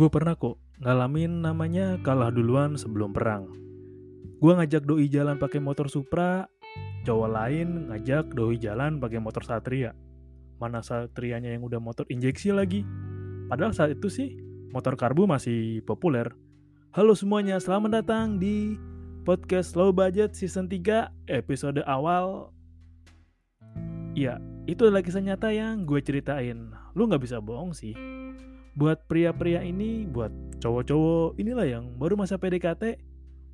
Gue pernah kok ngalamin namanya kalah duluan sebelum perang. Gue ngajak doi jalan pakai motor Supra, cowok lain ngajak doi jalan pakai motor Satria. Mana Satrianya yang udah motor injeksi lagi? Padahal saat itu sih motor karbu masih populer. Halo semuanya, selamat datang di podcast Low Budget Season 3 episode awal. Ya, itu adalah kisah nyata yang gue ceritain. Lu nggak bisa bohong sih buat pria-pria ini, buat cowok-cowok inilah yang baru masa PDKT,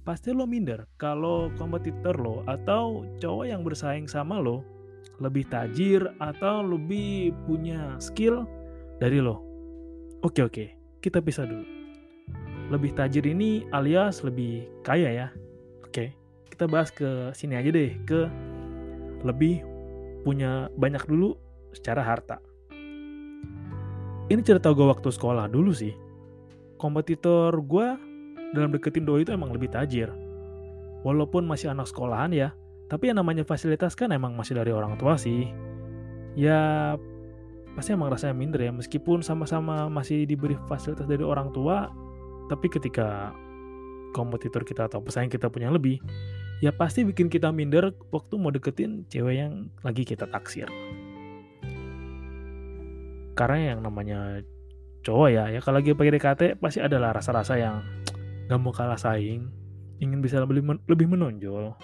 pasti lo minder kalau kompetitor lo atau cowok yang bersaing sama lo lebih tajir atau lebih punya skill dari lo. Oke oke, kita pisah dulu. Lebih tajir ini alias lebih kaya ya. Oke, kita bahas ke sini aja deh, ke lebih punya banyak dulu secara harta. Ini cerita gue waktu sekolah dulu sih. Kompetitor gue dalam deketin doi itu emang lebih tajir. Walaupun masih anak sekolahan ya, tapi yang namanya fasilitas kan emang masih dari orang tua sih. Ya pasti emang rasanya minder ya, meskipun sama-sama masih diberi fasilitas dari orang tua, tapi ketika kompetitor kita atau pesaing kita punya lebih, ya pasti bikin kita minder waktu mau deketin cewek yang lagi kita taksir karena yang namanya cowok ya ya kalau lagi pakai DKT pasti adalah rasa-rasa yang gak mau kalah saing ingin bisa lebih men lebih menonjol.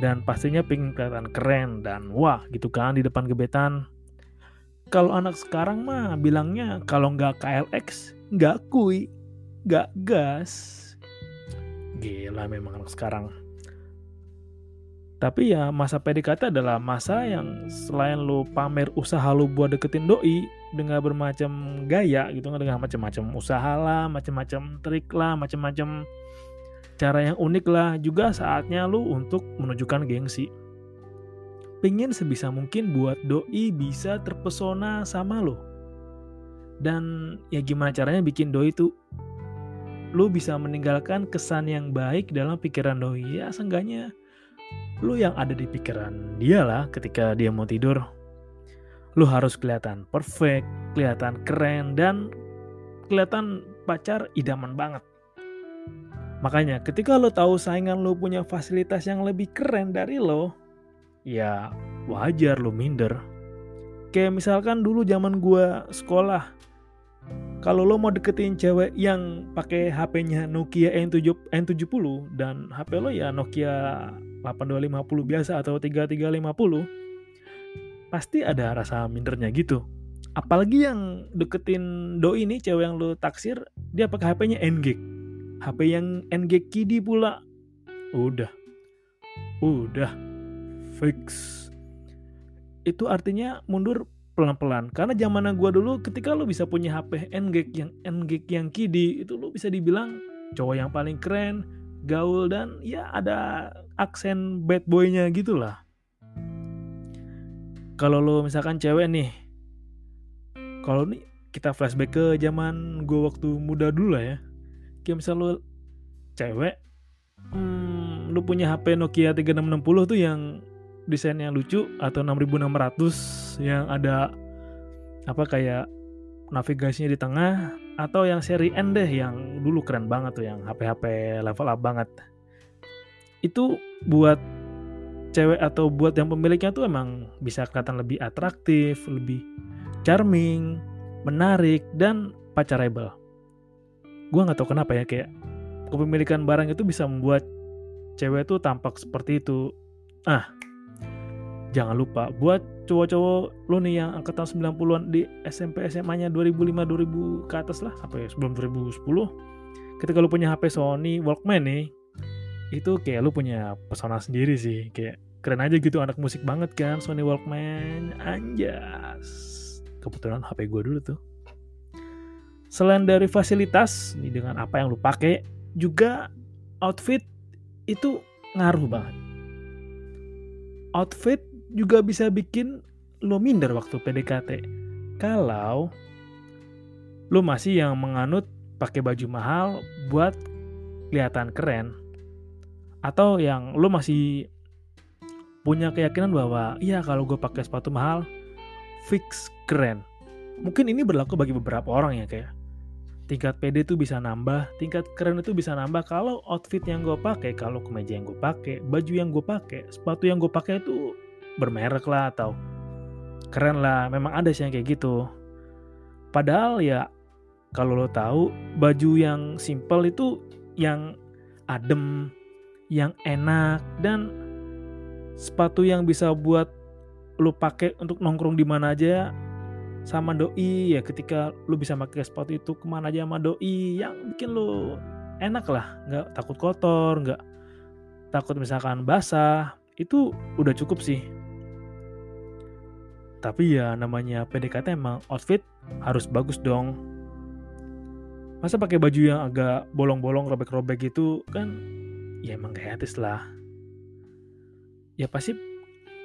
Dan pastinya pengen kelihatan keren dan wah gitu kan di depan gebetan. Kalau anak sekarang mah bilangnya kalau nggak KLX nggak kui nggak gas. Gila memang anak sekarang. Tapi ya masa PDKT adalah masa yang selain lu pamer usaha lu buat deketin doi dengan bermacam gaya gitu kan dengan macam-macam usaha lah, macam-macam trik lah, macam-macam cara yang unik lah juga saatnya lu untuk menunjukkan gengsi. Pengen sebisa mungkin buat doi bisa terpesona sama lo. Dan ya gimana caranya bikin doi itu lu bisa meninggalkan kesan yang baik dalam pikiran doi ya seenggaknya lu yang ada di pikiran dia lah ketika dia mau tidur. Lu harus kelihatan perfect, kelihatan keren, dan kelihatan pacar idaman banget. Makanya ketika lo tahu saingan lo punya fasilitas yang lebih keren dari lo, ya wajar lo minder. Kayak misalkan dulu zaman gua sekolah, kalau lo mau deketin cewek yang pakai HP-nya Nokia N7, N70 dan HP lo ya Nokia 8250 biasa atau 3350 pasti ada rasa mindernya gitu. Apalagi yang deketin doi ini cewek yang lo taksir dia pakai HP-nya NG HP yang NG Kidi pula. Udah. Udah. Fix. Itu artinya mundur pelan-pelan. Karena zaman gua dulu ketika lo bisa punya HP NG yang NG yang Kidi itu lo bisa dibilang cowok yang paling keren gaul dan ya ada aksen bad boy-nya gitu lah. Kalau lo misalkan cewek nih, kalau nih kita flashback ke zaman gue waktu muda dulu lah ya. Kayak misal lo cewek, hmm, lo punya HP Nokia 3660 tuh yang desainnya lucu atau 6600 yang ada apa kayak navigasinya di tengah atau yang seri N deh yang dulu keren banget tuh yang HP-HP level up banget. Itu buat cewek atau buat yang pemiliknya tuh emang bisa kelihatan lebih atraktif, lebih charming, menarik, dan pacarable. Gue nggak tahu kenapa ya kayak kepemilikan barang itu bisa membuat cewek tuh tampak seperti itu. Ah, jangan lupa buat cowok-cowok lo nih yang angkatan 90-an di SMP SMA-nya 2005 2000 ke atas lah ya sebelum 2010 ketika lo punya HP Sony Walkman nih itu kayak lu punya pesona sendiri sih kayak keren aja gitu anak musik banget kan Sony Walkman anjas kebetulan HP gue dulu tuh selain dari fasilitas nih dengan apa yang lu pakai juga outfit itu ngaruh banget outfit juga bisa bikin lo minder waktu PDKT. Kalau lo masih yang menganut pakai baju mahal buat kelihatan keren. Atau yang lo masih punya keyakinan bahwa iya kalau gue pakai sepatu mahal fix keren. Mungkin ini berlaku bagi beberapa orang ya kayak tingkat PD itu bisa nambah, tingkat keren itu bisa nambah. Kalau outfit yang gue pakai, kalau kemeja yang gue pakai, baju yang gue pakai, sepatu yang gue pakai itu bermerek lah atau keren lah. Memang ada sih yang kayak gitu. Padahal ya kalau lo tahu baju yang simple itu yang adem yang enak dan sepatu yang bisa buat lo pakai untuk nongkrong di mana aja sama doi. Ya ketika lo bisa pakai sepatu itu ke mana aja sama doi yang bikin lo enak lah. Nggak takut kotor nggak takut misalkan basah. Itu udah cukup sih. Tapi ya namanya PDKT emang outfit harus bagus dong. Masa pakai baju yang agak bolong-bolong, robek-robek gitu kan ya emang gak etis lah. Ya pasti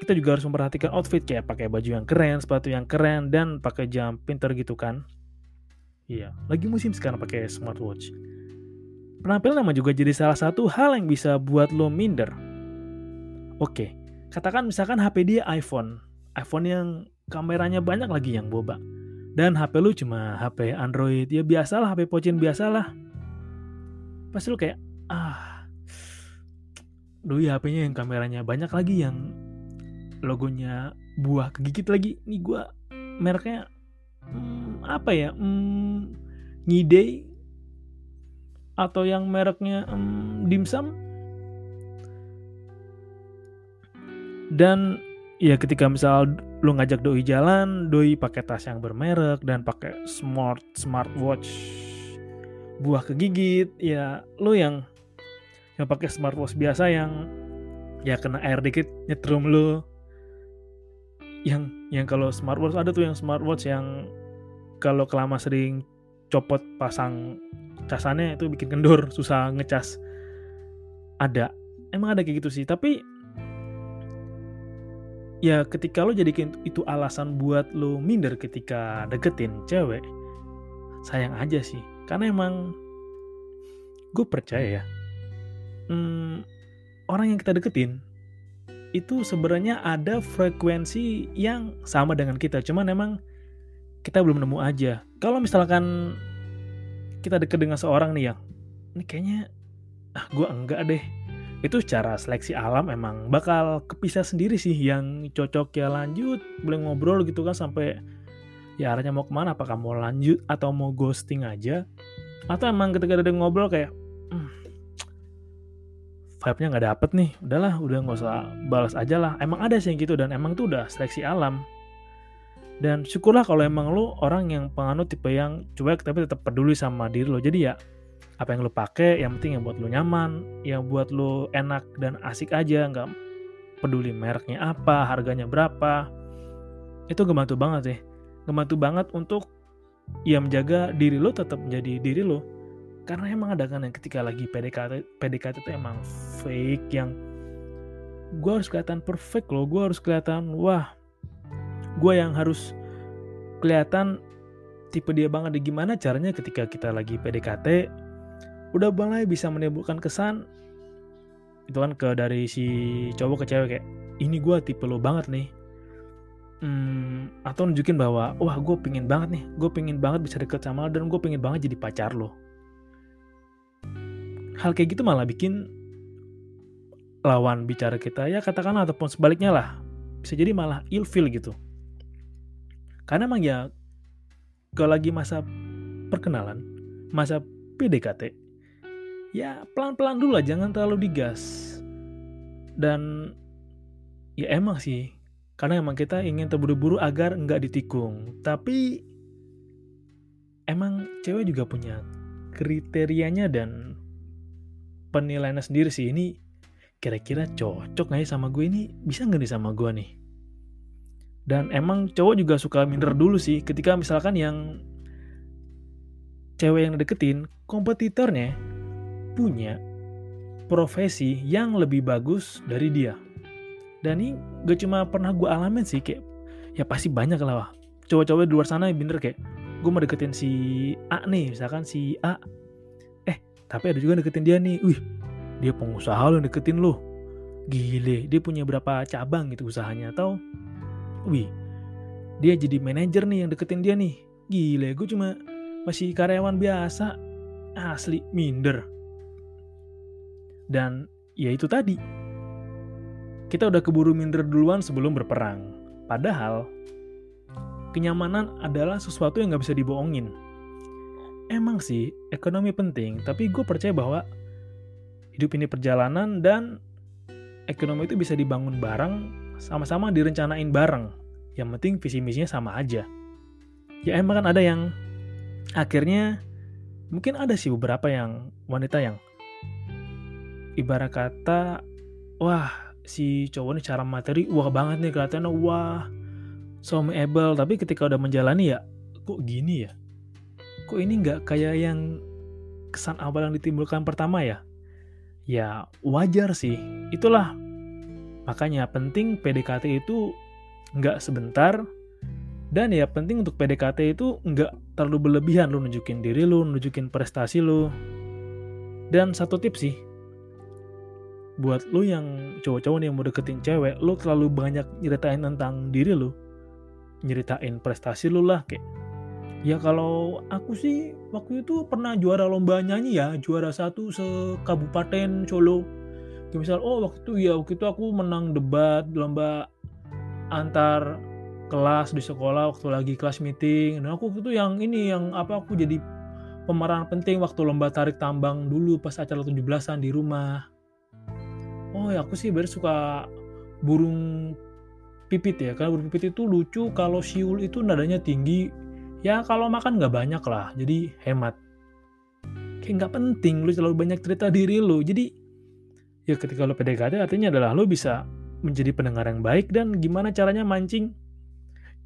kita juga harus memperhatikan outfit kayak pakai baju yang keren, sepatu yang keren dan pakai jam pinter gitu kan. Iya, lagi musim sekarang pakai smartwatch. Penampilan emang juga jadi salah satu hal yang bisa buat lo minder. Oke, katakan misalkan HP dia iPhone iPhone yang kameranya banyak lagi yang boba. Dan HP lu cuma HP Android, ya biasalah HP pocin biasalah. Pasti lu kayak, ah, duh ya HP-nya yang kameranya banyak lagi yang logonya buah kegigit lagi. Nih gua mereknya hmm, apa ya? Hmm, ngide atau yang mereknya hmm, dimsum dan ya ketika misal lu ngajak doi jalan, doi pakai tas yang bermerek dan pakai smart smartwatch buah kegigit, ya lu yang yang pakai smartwatch biasa yang ya kena air dikit nyetrum lu. Yang yang kalau smartwatch ada tuh yang smartwatch yang kalau kelama sering copot pasang casannya itu bikin kendur, susah ngecas. Ada. Emang ada kayak gitu sih, tapi ya ketika lo jadikan itu alasan buat lo minder ketika deketin cewek sayang aja sih karena emang gue percaya ya hmm, orang yang kita deketin itu sebenarnya ada frekuensi yang sama dengan kita cuman emang kita belum nemu aja. Kalau misalkan kita deket dengan seorang nih yang ini kayaknya ah gue enggak deh. Itu secara seleksi alam emang bakal kepisah sendiri sih yang cocok ya lanjut boleh ngobrol gitu kan sampai ya arahnya mau ke mana? Apakah mau lanjut atau mau ghosting aja? Atau emang ketika ada ngobrol kayak hmm, vibe-nya nggak dapet nih. Udahlah udah nggak usah balas aja lah. Emang ada sih yang gitu dan emang itu udah seleksi alam. Dan syukurlah kalau emang lo orang yang penganut tipe yang cuek tapi tetap peduli sama diri lo. Jadi ya apa yang lo pakai yang penting yang buat lo nyaman yang buat lo enak dan asik aja. Nggak peduli mereknya apa harganya berapa. Itu ngebantu banget sih. Ngebantu banget untuk ya menjaga diri lo tetap menjadi diri lo. Karena emang ada kan yang ketika lagi PDKT PDKT itu emang fake yang gue harus kelihatan perfect loh. Gue harus kelihatan wah gue yang harus kelihatan tipe dia banget gimana caranya ketika kita lagi PDKT udah mulai bisa menimbulkan kesan itu kan ke dari si cowok ke cewek kayak ini gue tipe lo banget nih. Hmm, atau nunjukin bahwa wah gue pingin banget nih. Gue pingin banget bisa deket sama lo dan gue pingin banget jadi pacar lo. Hal kayak gitu malah bikin lawan bicara kita ya katakanlah ataupun sebaliknya lah. Bisa jadi malah ilfil gitu. Karena emang ya kalau lagi masa perkenalan masa PDKT ya pelan-pelan dulu lah jangan terlalu digas. Dan ya emang sih karena emang kita ingin terburu-buru agar nggak ditikung. Tapi emang cewek juga punya kriterianya dan penilaiannya sendiri sih. Ini kira-kira cocok nggak ya sama gue ini? Bisa nggak nih sama gue nih? Dan emang cowok juga suka minder dulu sih ketika misalkan yang cewek yang deketin kompetitornya punya profesi yang lebih bagus dari dia. Dan ini gak cuma pernah gue alamin sih kayak ya pasti banyak lah cowok-cowok di luar sana yang bener kayak gue mau deketin si A nih misalkan si A. Eh tapi ada juga deketin dia nih. Wih dia pengusaha lo deketin lo gile dia punya berapa cabang gitu usahanya atau wih dia jadi manajer nih yang deketin dia nih. Gile gue cuma masih karyawan biasa. Asli minder. Dan ya itu tadi. Kita udah keburu minder duluan sebelum berperang. Padahal kenyamanan adalah sesuatu yang nggak bisa dibohongin. Emang sih, ekonomi penting, tapi gue percaya bahwa hidup ini perjalanan dan ekonomi itu bisa dibangun bareng, sama-sama direncanain bareng. Yang penting visi misinya sama aja. Ya emang kan ada yang akhirnya mungkin ada sih beberapa yang wanita yang ibarat kata wah si cowok ini cara materi wah banget nih kelihatannya wah so able tapi ketika udah menjalani ya kok gini ya kok ini nggak kayak yang kesan awal yang ditimbulkan pertama ya ya wajar sih. Itulah. Makanya penting PDKT itu nggak sebentar. Dan ya penting untuk PDKT itu nggak terlalu berlebihan lu nunjukin diri lu nunjukin prestasi lu. Dan satu tips sih. Buat lu yang cowok-cowok yang mau deketin cewek lu terlalu banyak nyeritain tentang diri lu. Nyeritain prestasi lu lah kayak ya kalau aku sih waktu itu pernah juara lomba nyanyi ya juara satu sekabupaten Solo. Kayak misal oh waktu itu ya waktu itu aku menang debat lomba antar kelas di sekolah waktu lagi kelas meeting. Dan aku itu yang ini yang apa aku jadi pemeran penting waktu lomba tarik tambang dulu pas acara 17-an di rumah. Oh ya aku sih baru suka burung pipit ya karena burung pipit itu lucu kalau siul itu nadanya tinggi ya kalau makan nggak banyak lah jadi hemat. Kayak nggak penting lu selalu banyak cerita diri lu. Jadi ya ketika lu PDKT artinya adalah lu bisa menjadi pendengar yang baik dan gimana caranya mancing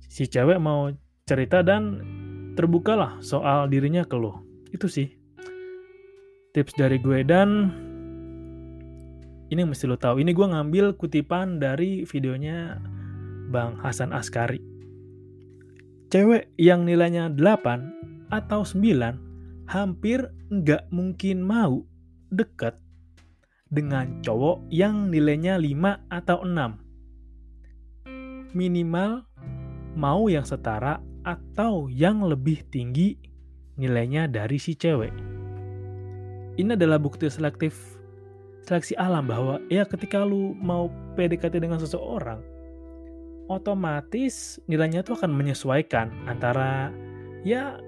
si cewek mau cerita dan terbukalah soal dirinya ke lu. Itu sih tips dari gue dan ini yang mesti lo tahu. Ini gue ngambil kutipan dari videonya Bang Hasan Askari. Cewek yang nilainya 8 atau 9 hampir nggak mungkin mau deket dengan cowok yang nilainya 5 atau 6. Minimal mau yang setara atau yang lebih tinggi nilainya dari si cewek. Ini adalah bukti selektif seleksi alam bahwa ya ketika lu mau PDKT dengan seseorang, otomatis nilainya tuh akan menyesuaikan antara ya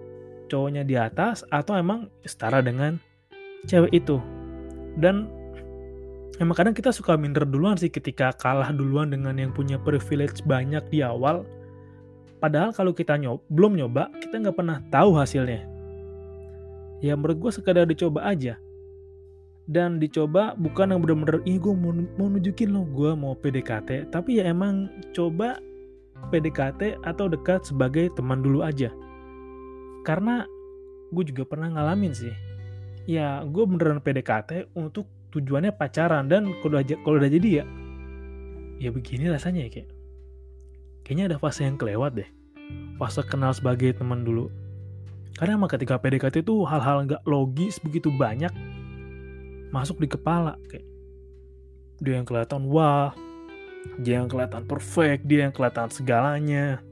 cowoknya di atas atau emang setara dengan cewek itu. Dan emang kadang kita suka minder duluan sih ketika kalah duluan dengan yang punya privilege banyak di awal. Padahal kalau kita nyob, belum nyoba, kita nggak pernah tahu hasilnya. Ya menurut gue sekadar dicoba aja dan dicoba bukan yang bener-bener ih gue mau, mau nunjukin lo gue mau PDKT tapi ya emang coba PDKT atau dekat sebagai teman dulu aja. Karena gue juga pernah ngalamin sih. Ya gue beneran PDKT untuk tujuannya pacaran dan kalau udah, kalau udah jadi ya ya begini rasanya ya kayak. Kayaknya ada fase yang kelewat deh. Fase kenal sebagai teman dulu. Karena emang ketika PDKT itu hal-hal nggak logis begitu banyak masuk di kepala kayak dia yang kelihatan wah dia yang kelihatan perfect dia yang kelihatan segalanya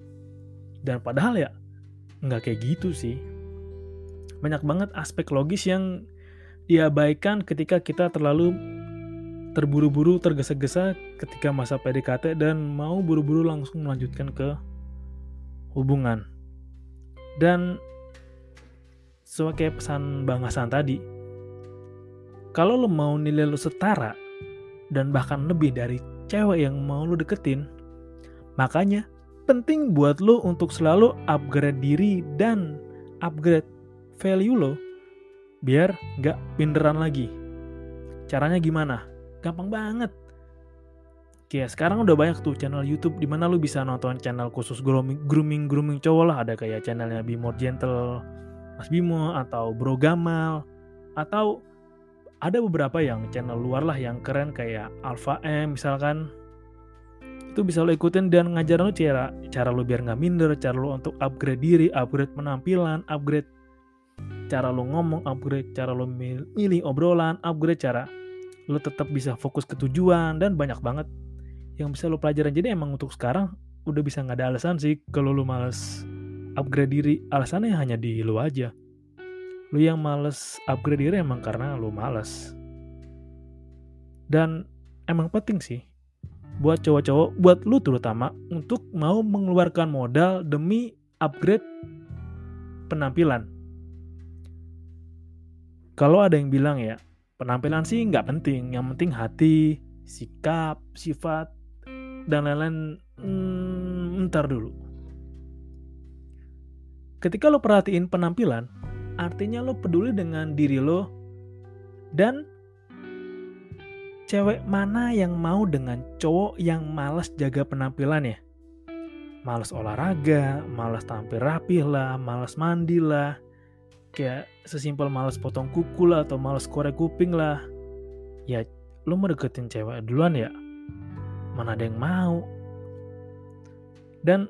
dan padahal ya nggak kayak gitu sih banyak banget aspek logis yang diabaikan ketika kita terlalu terburu-buru tergesa-gesa ketika masa PDKT dan mau buru-buru langsung melanjutkan ke hubungan. Dan sebagai pesan Bang Hasan tadi, kalau lo mau nilai lo setara dan bahkan lebih dari cewek yang mau lo deketin, makanya penting buat lo untuk selalu upgrade diri dan upgrade value lo biar nggak pinderan lagi. Caranya gimana? Gampang banget. Kayak sekarang udah banyak tuh channel YouTube di mana lu bisa nonton channel khusus grooming grooming grooming cowok lah ada kayak channelnya Bimo Gentle, Mas Bimo atau Bro Gamal atau ada beberapa yang channel luar lah yang keren kayak Alpha M misalkan. Itu bisa lo ikutin dan ngajar lo cara cara lo biar nggak minder cara lo untuk upgrade diri upgrade penampilan upgrade cara lo ngomong upgrade cara lo milih obrolan upgrade cara lo tetap bisa fokus ke tujuan dan banyak banget yang bisa lo pelajarin. Jadi emang untuk sekarang udah bisa nggak ada alasan sih kalau lo males upgrade diri. Alasannya hanya di lo aja lo yang males upgrade diri emang karena lo males. Dan emang penting sih buat cowok-cowok buat lo terutama untuk mau mengeluarkan modal demi upgrade penampilan. Kalau ada yang bilang ya penampilan sih nggak penting yang penting hati sikap sifat dan lain-lain hmm, ntar dulu. Ketika lo perhatiin penampilan artinya lo peduli dengan diri lo dan cewek mana yang mau dengan cowok yang malas jaga penampilannya malas olahraga malas tampil rapih lah malas mandi lah. Kayak sesimpel males potong kuku lah atau males korek kuping lah. Ya lu mau deketin cewek duluan ya? Mana ada yang mau? Dan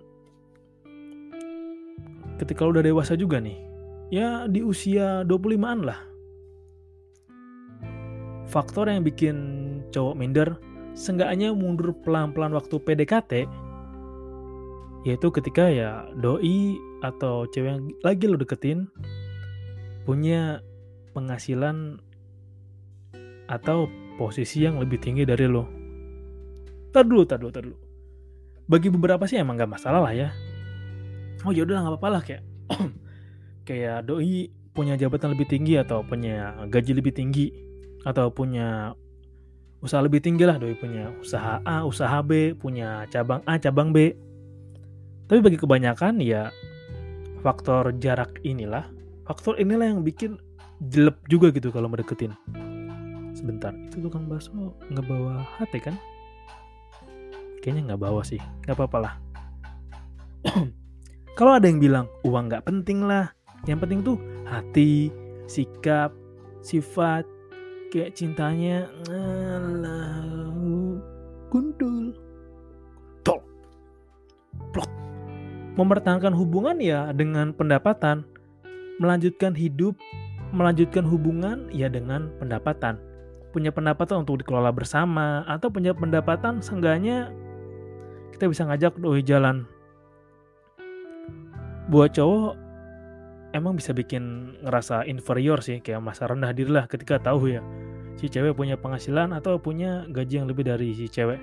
ketika lu udah dewasa juga nih ya di usia 25an lah faktor yang bikin cowok minder seenggaknya mundur pelan-pelan waktu PDKT yaitu ketika ya doi atau cewek yang lagi lo deketin punya penghasilan atau posisi yang lebih tinggi dari lo. Tar dulu, tar dulu, tar dulu. Bagi beberapa sih emang gak masalah lah ya. Oh yaudah nggak apa-apa lah kayak kayak doi punya jabatan lebih tinggi atau punya gaji lebih tinggi atau punya usaha lebih tinggi lah doi punya usaha A, usaha B, punya cabang A, cabang B. Tapi bagi kebanyakan ya faktor jarak inilah faktor inilah yang bikin jelek juga gitu kalau mendeketin sebentar itu tukang bakso nggak bawa hati kan? Kayaknya nggak bawa sih nggak apa-apa lah. Kalau ada yang bilang uang nggak penting lah yang penting tuh hati sikap sifat kayak cintanya alah gundul tol plok mempertahankan hubungan ya dengan pendapatan melanjutkan hidup, melanjutkan hubungan ya dengan pendapatan. Punya pendapatan untuk dikelola bersama atau punya pendapatan seenggaknya kita bisa ngajak doi jalan. Buat cowok emang bisa bikin ngerasa inferior sih kayak masa rendah diri lah ketika tahu ya si cewek punya penghasilan atau punya gaji yang lebih dari si cewek.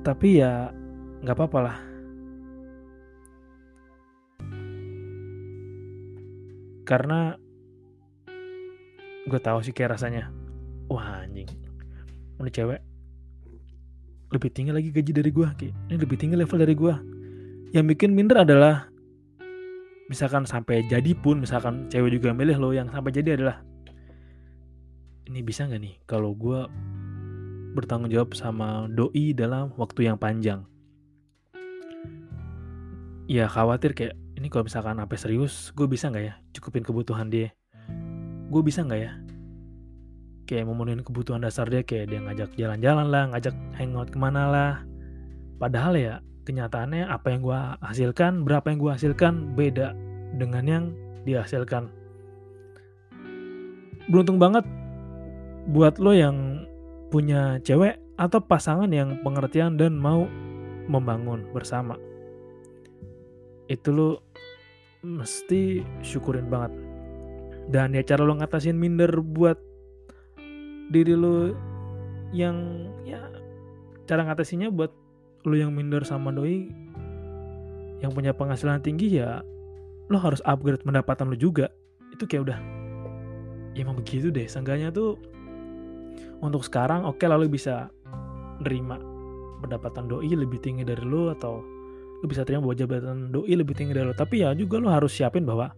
Tapi ya nggak apa-apa lah karena gue tahu sih kayak rasanya wah anjing ini cewek lebih tinggi lagi gaji dari gue ini lebih tinggi level dari gue yang bikin minder adalah misalkan sampai jadi pun misalkan cewek juga milih lo yang sampai jadi adalah ini bisa nggak nih kalau gue bertanggung jawab sama doi dalam waktu yang panjang? Ya khawatir kayak ini kalau misalkan sampai serius gue bisa nggak ya cukupin kebutuhan dia? Gue bisa nggak ya? Kayak memenuhi kebutuhan dasar dia kayak dia ngajak jalan-jalan lah ngajak hangout ke mana lah. Padahal ya kenyataannya apa yang gue hasilkan berapa yang gue hasilkan beda dengan yang dia hasilkan beruntung banget buat lo yang punya cewek atau pasangan yang pengertian dan mau membangun bersama. Itu lo mesti syukurin banget. Dan ya cara lo ngatasin minder buat diri lo yang ya cara ngatasinya buat lo yang minder sama doi yang punya penghasilan tinggi ya lo harus upgrade pendapatan lo juga. Itu kayak udah ya emang begitu deh. Seenggaknya tuh untuk sekarang oke okay, lalu bisa nerima pendapatan doi lebih tinggi dari lo atau lo bisa terima bahwa jabatan doi lebih tinggi dari lo tapi ya juga lo harus siapin bahwa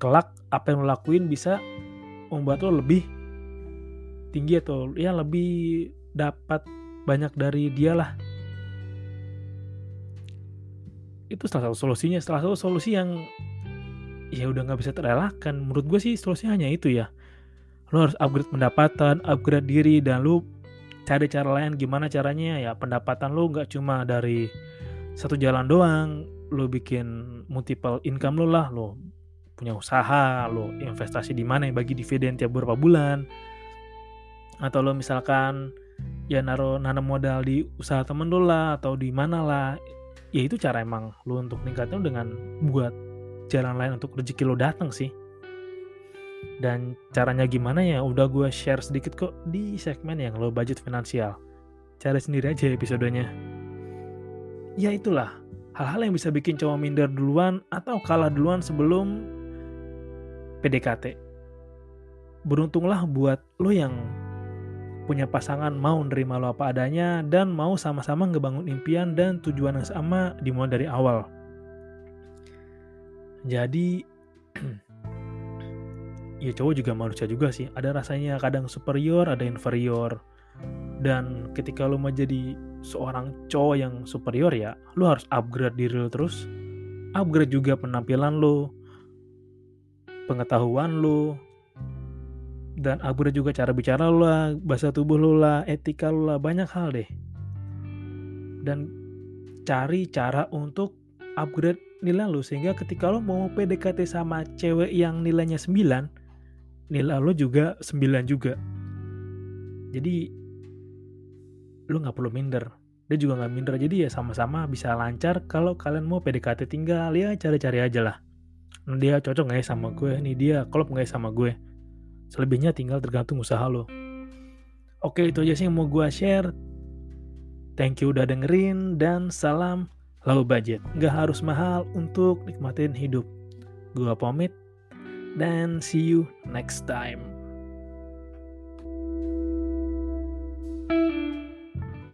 kelak apa yang lo lakuin bisa membuat lo lebih tinggi atau ya lebih dapat banyak dari dia lah itu salah satu solusinya. Salah satu solusi yang ya udah nggak bisa terelakkan. Menurut gue sih solusinya hanya itu ya. Lo harus upgrade pendapatan upgrade diri dan lo cari cara lain gimana caranya ya. Pendapatan lo nggak cuma dari satu jalan doang. Lo bikin multiple income lo lah. Lo punya usaha lo investasi di mana bagi dividen tiap beberapa bulan. Atau lo misalkan ya naruh nanam modal di usaha temen lo lah atau di mana lah ya itu cara emang lo untuk ningkatin dengan buat jalan lain untuk rezeki lo datang sih. Dan caranya gimana ya udah gue share sedikit kok di segmen yang lo budget finansial. Cari sendiri aja episodenya. Ya itulah hal-hal yang bisa bikin cowok minder duluan atau kalah duluan sebelum PDKT beruntunglah buat lo yang punya pasangan mau nerima lo apa adanya dan mau sama-sama ngebangun impian dan tujuan yang sama dimulai dari awal. Jadi ya cowok juga manusia juga sih. Ada rasanya kadang superior, ada inferior. Dan ketika lo mau jadi seorang cowok yang superior ya, lo harus upgrade diri lo terus. Upgrade juga penampilan lo, pengetahuan lo, dan upgrade juga cara bicara lo lah, bahasa tubuh lo lah, etika lo lah, banyak hal deh. Dan cari cara untuk upgrade nilai lo sehingga ketika lo mau PDKT sama cewek yang nilainya 9, nilai lo juga 9 juga. Jadi lo nggak perlu minder. Dia juga nggak minder, jadi ya sama-sama bisa lancar kalau kalian mau PDKT tinggal ya cari-cari aja lah. Dia cocok nggak ya sama gue? Nih dia klop nggak ya sama gue? Selebihnya tinggal tergantung usaha lo. Oke itu aja sih yang mau gue share. Thank you udah dengerin dan salam low budget. Gak harus mahal untuk nikmatin hidup. Gue pamit dan see you next time.